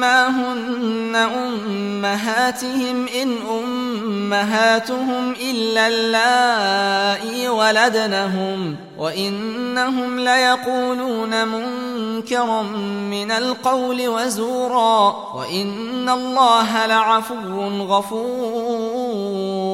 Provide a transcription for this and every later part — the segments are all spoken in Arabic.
ما هن أمهاتهم إن أمهاتهم إلا اللائي ولدنهم وإنهم ليقولون منكرا من القول وزورا وإن الله لعفو غفور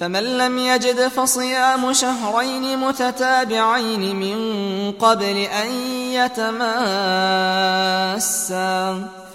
فمن لم يجد فصيام شهرين متتابعين من قبل أن يتماسا.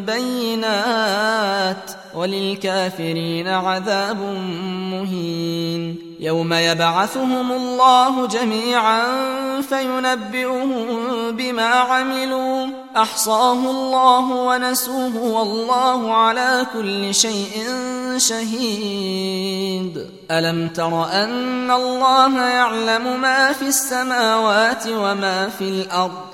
بينات وللكافرين عذاب مهين يوم يبعثهم الله جميعا فينبئهم بما عملوا أحصاه الله ونسوه والله على كل شيء شهيد ألم تر أن الله يعلم ما في السماوات وما في الأرض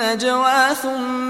النجوى ثم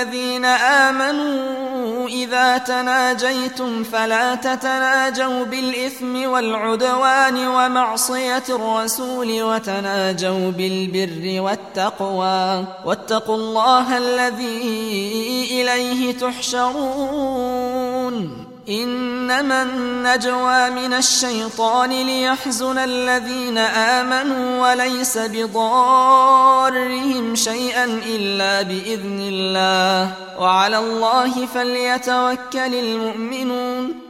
الذين آمنوا إذا تناجيتم فلا تتناجوا بالإثم والعدوان ومعصية الرسول وتناجوا بالبر والتقوى. واتقوا الله الذي إليه تحشرون. إنما النجوى من الشيطان ليحزن الذين آمنوا وليس بضارهم شيئا إلا بإذن الله. وعلى الله فليتوكل المؤمنون.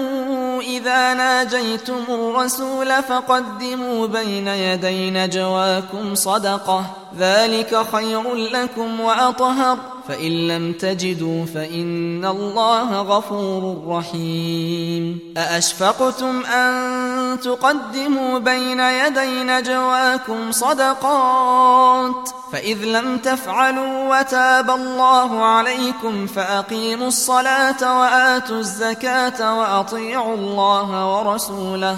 إذا ناجيتم الرسول فقدموا بين يدي نجواكم صدقة. ذلك خير لكم وأطهر. فإن لم تجدوا فإن الله غفور رحيم. أأشفقتم أن تقدموا بين يدي نجواكم صدقات؟ فإذ لم تفعلوا وتاب الله عليكم فأقيموا الصلاة وآتوا الزكاة وأطيعوا الله ورسوله.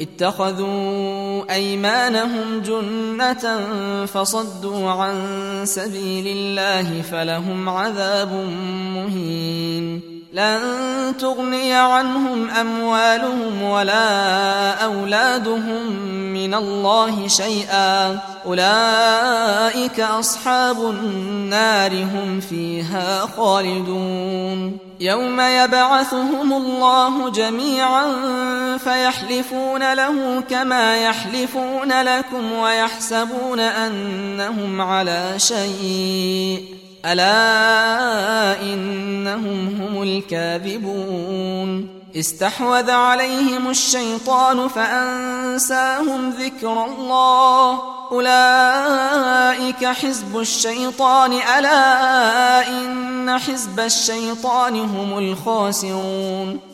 اتخذوا أيمانهم جنة فصدوا عن سبيل الله فلهم عذاب مهين. لن تغني عنهم أموالهم ولا أولادهم من الله شيئا. أولئك أصحاب النار هم فيها خالدون. يوم يبعثهم الله جميعا فيحلفون له كما يحلفون لكم ويحسبون أنهم على شيء. ألا إنهم هم الكاذبون. استحوذ عليهم الشيطان فأنساهم ذكر الله. أولئك حزب الشيطان. ألا إن حزب الشيطان هم الخاسرون.